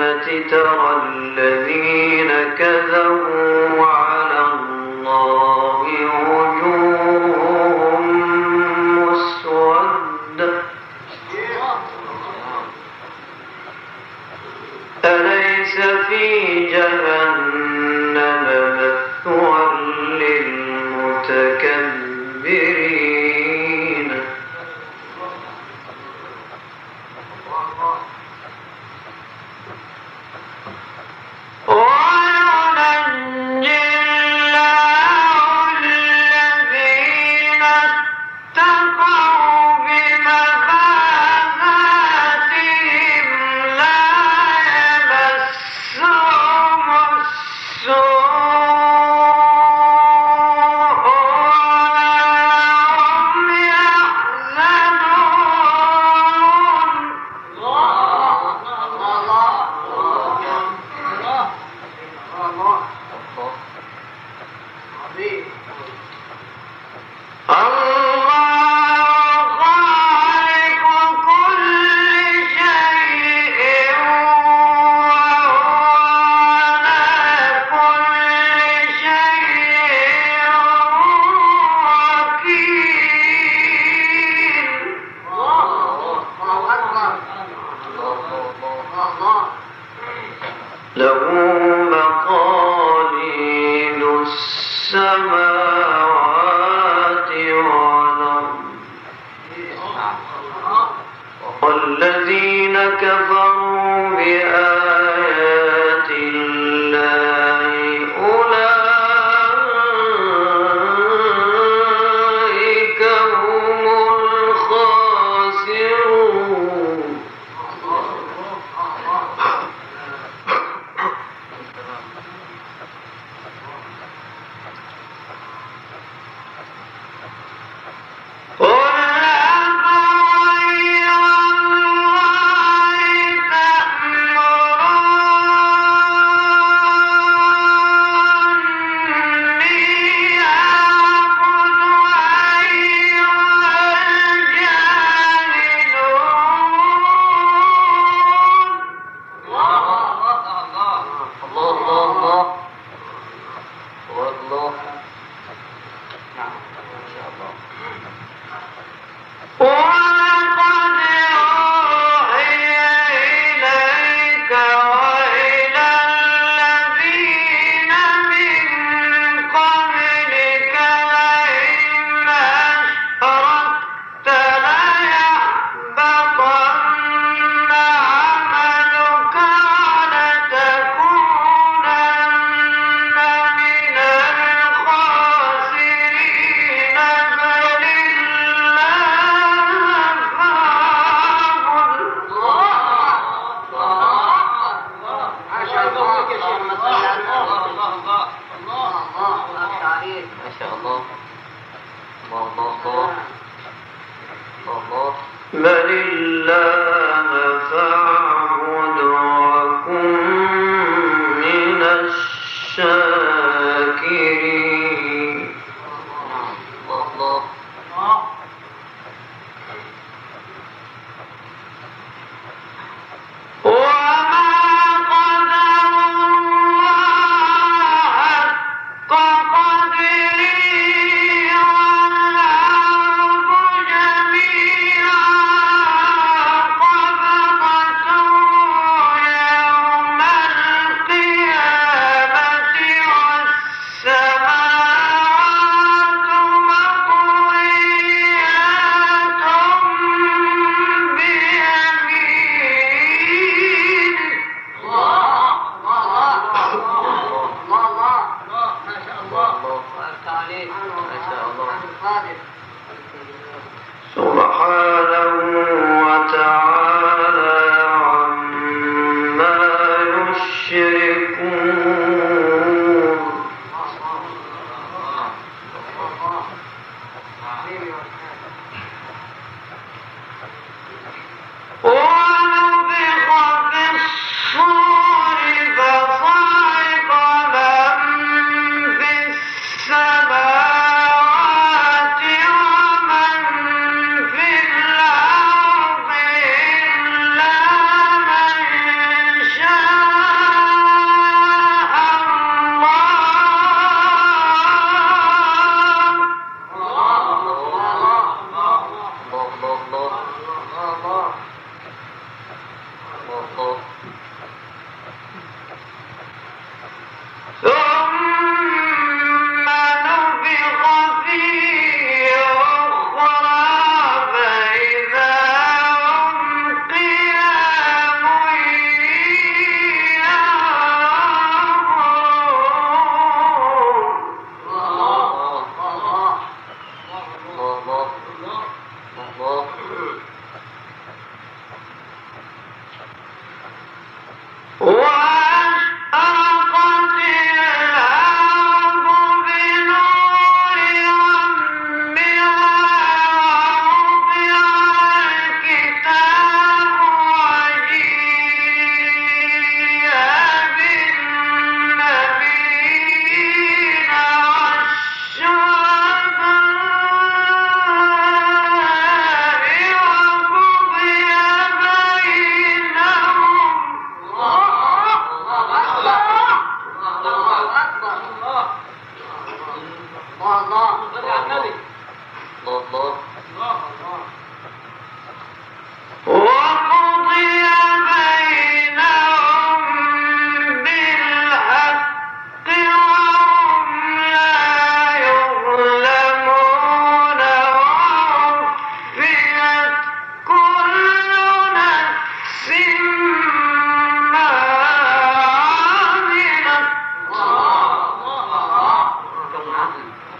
كل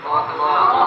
好啊，大哥。啊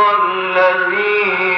الذين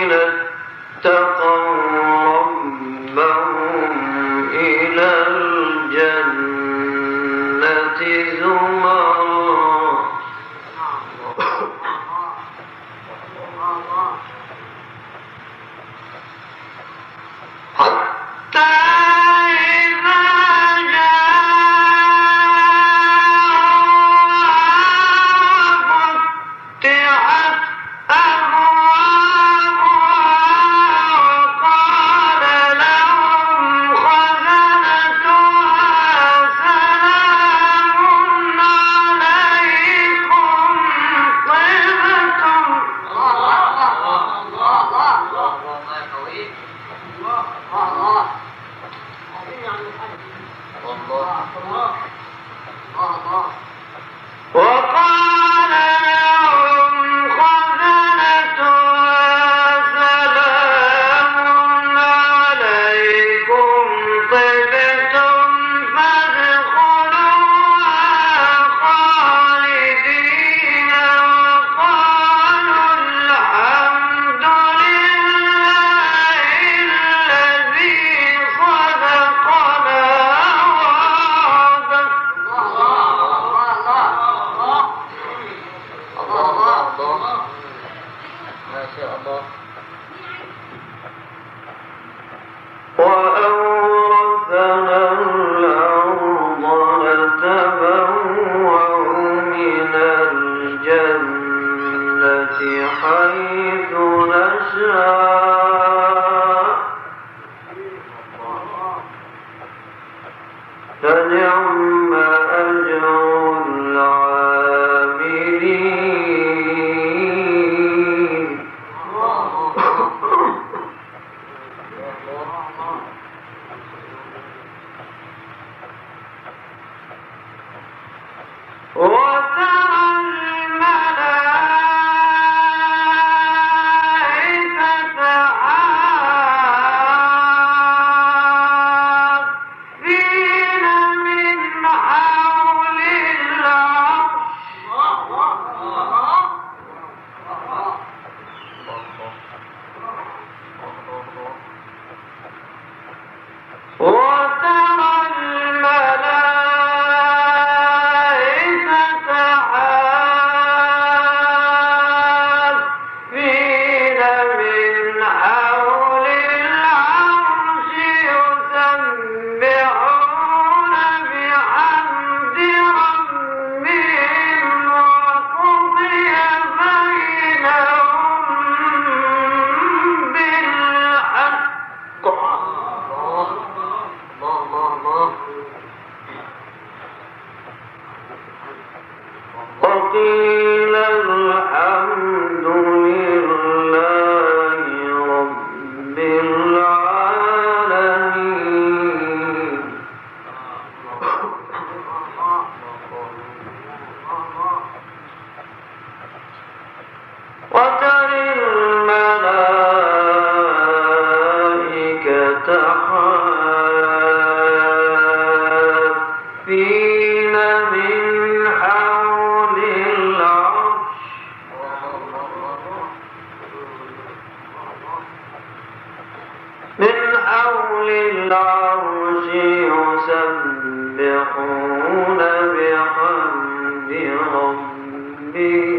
Be.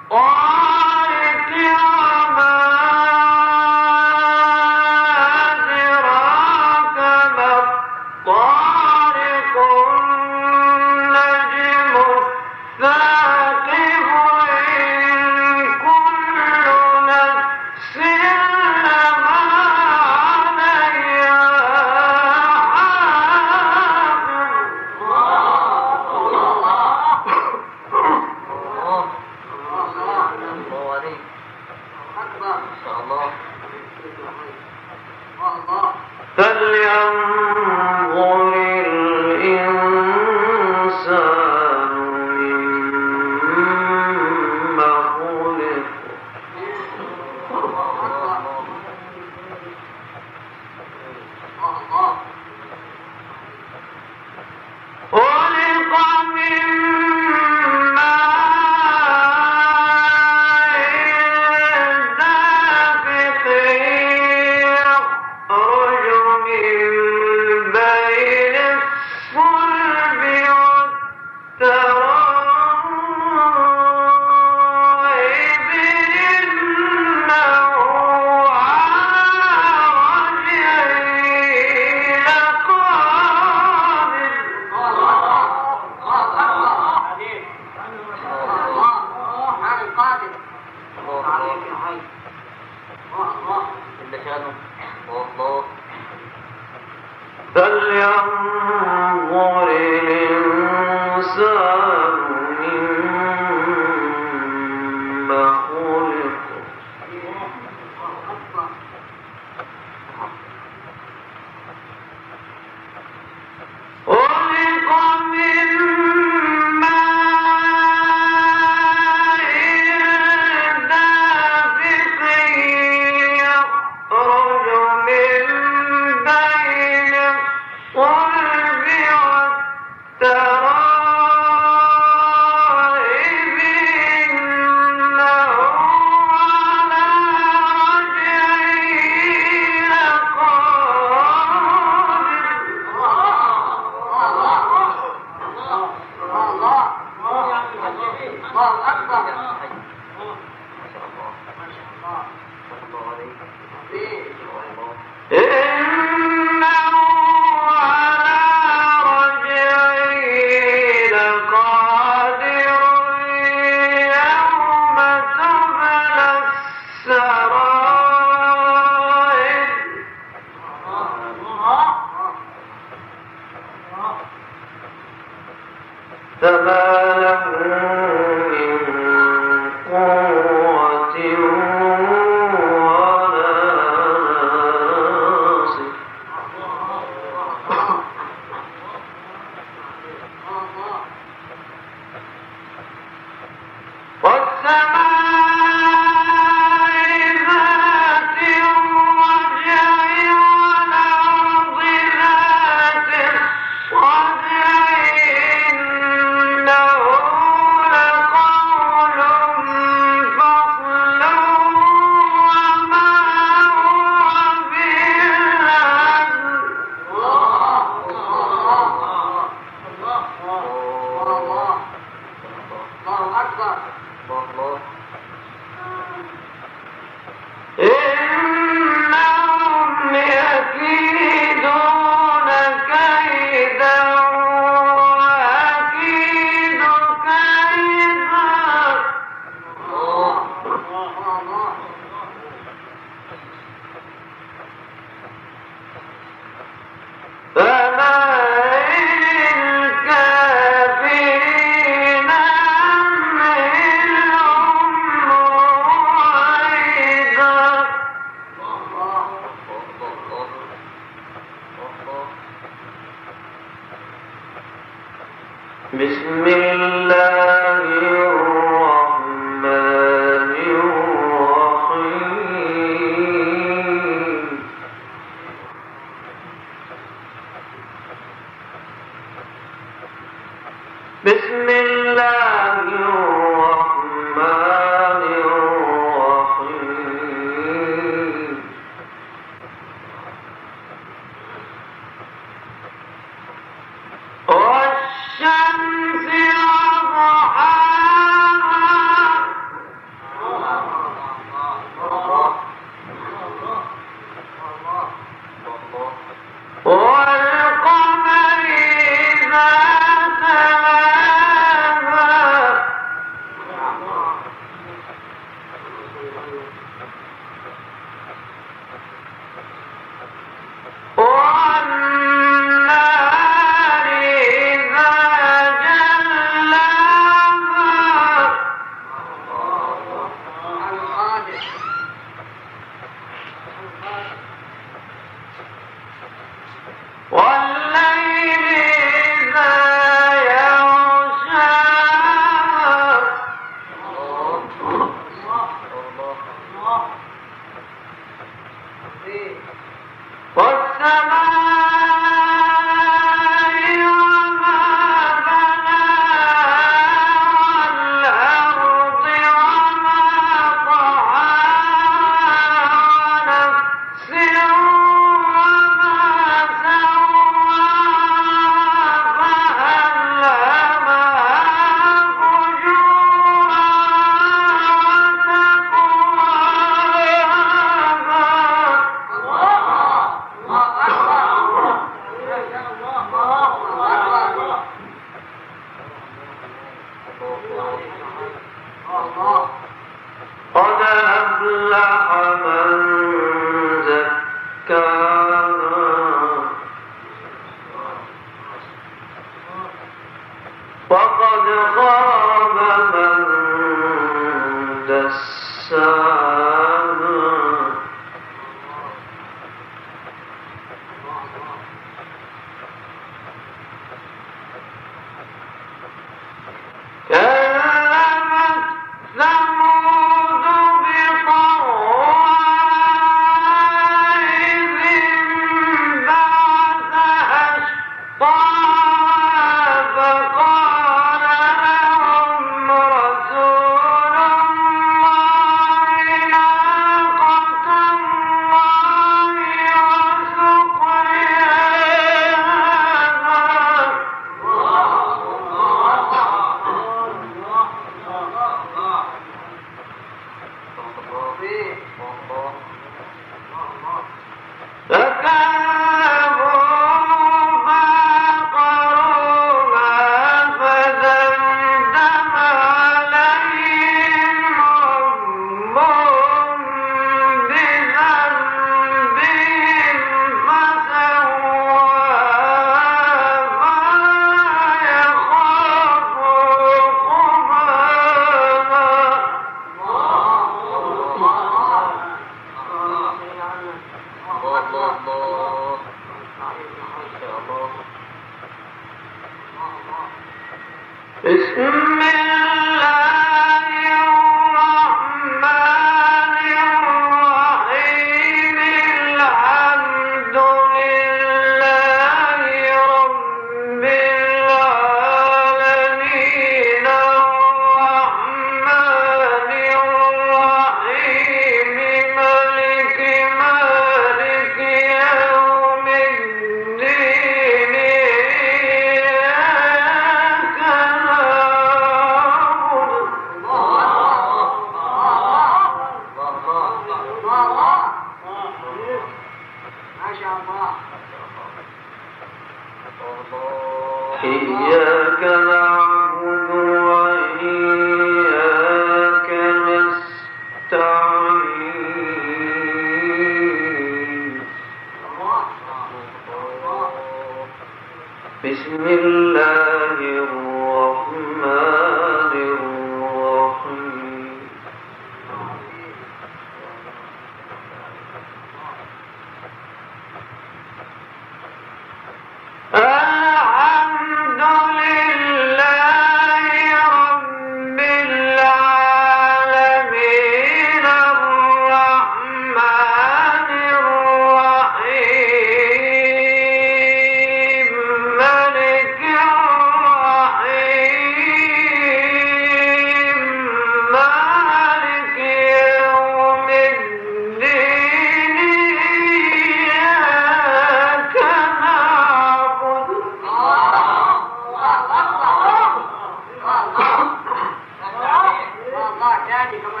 هذه كما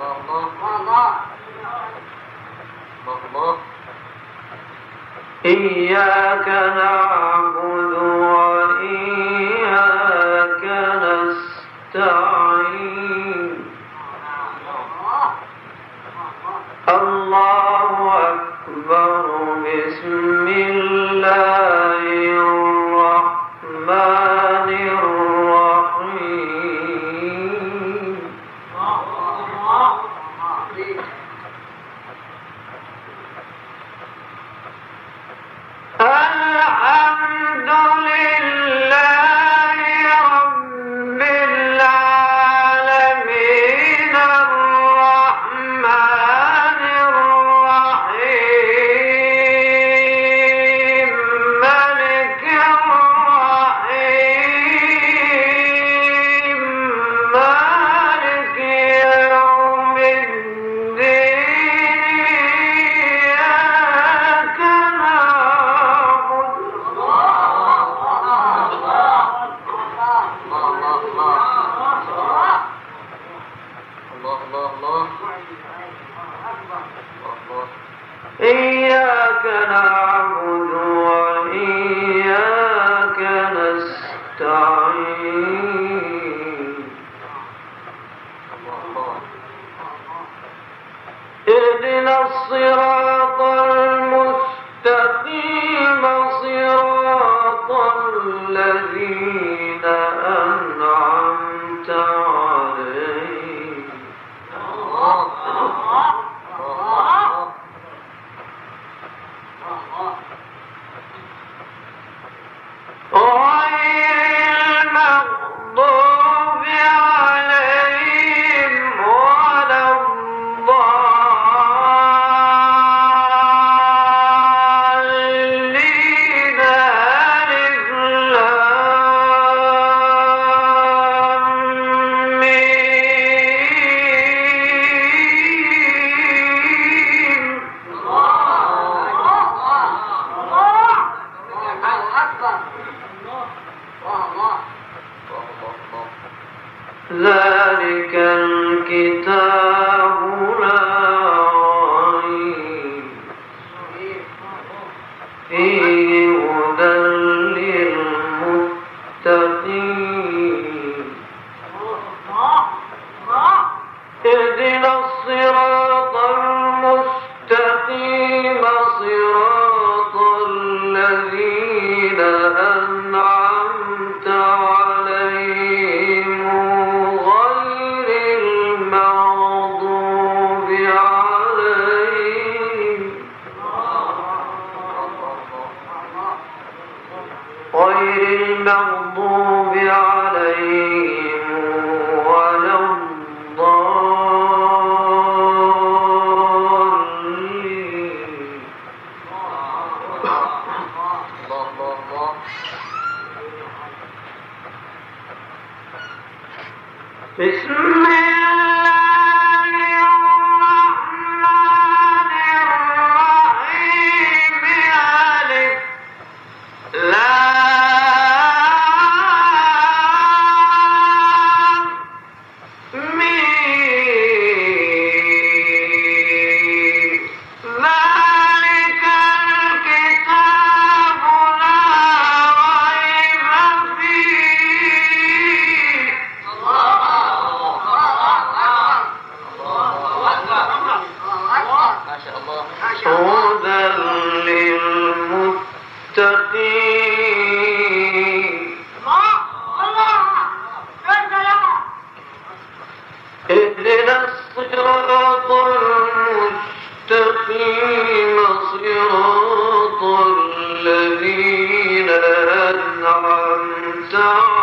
الله الله الله الله. إياك نعبد وإياك نستعين. الله أكبر بسم الله. তাহলে المستقيم اهدنا الصراط المستقيم صراط الذين أنعمت عليهم.